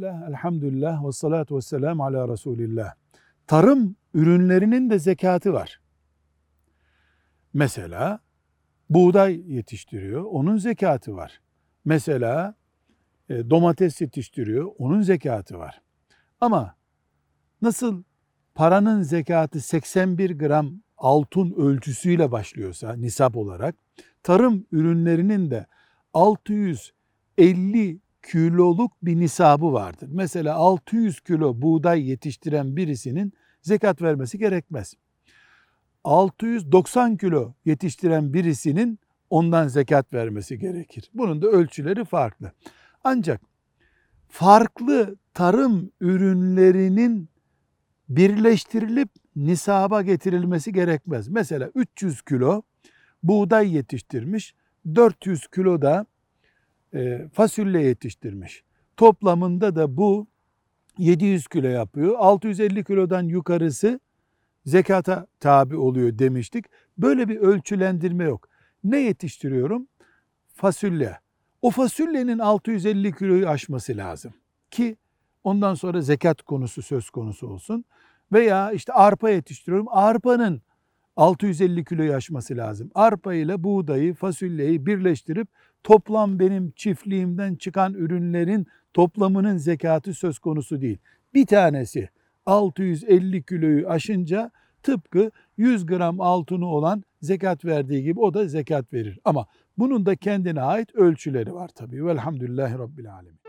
Bismillah, elhamdülillah ve salatu ve selamu ala Resulillah. Tarım ürünlerinin de zekatı var. Mesela buğday yetiştiriyor, onun zekatı var. Mesela e, domates yetiştiriyor, onun zekatı var. Ama nasıl paranın zekatı 81 gram altın ölçüsüyle başlıyorsa nisap olarak, tarım ürünlerinin de 650 kiloluk bir nisabı vardır. Mesela 600 kilo buğday yetiştiren birisinin zekat vermesi gerekmez. 690 kilo yetiştiren birisinin ondan zekat vermesi gerekir. Bunun da ölçüleri farklı. Ancak farklı tarım ürünlerinin birleştirilip nisaba getirilmesi gerekmez. Mesela 300 kilo buğday yetiştirmiş, 400 kilo da fasulye yetiştirmiş. Toplamında da bu 700 kilo yapıyor. 650 kilodan yukarısı zekata tabi oluyor demiştik. Böyle bir ölçülendirme yok. Ne yetiştiriyorum? Fasulye. O fasulyenin 650 kiloyu aşması lazım ki ondan sonra zekat konusu söz konusu olsun. Veya işte arpa yetiştiriyorum. Arpanın 650 kiloyu aşması lazım. Arpa ile buğdayı, fasulyeyi birleştirip toplam benim çiftliğimden çıkan ürünlerin toplamının zekatı söz konusu değil. Bir tanesi 650 kiloyu aşınca tıpkı 100 gram altını olan zekat verdiği gibi o da zekat verir. Ama bunun da kendine ait ölçüleri var tabii. Velhamdülillahi Rabbil Alemin.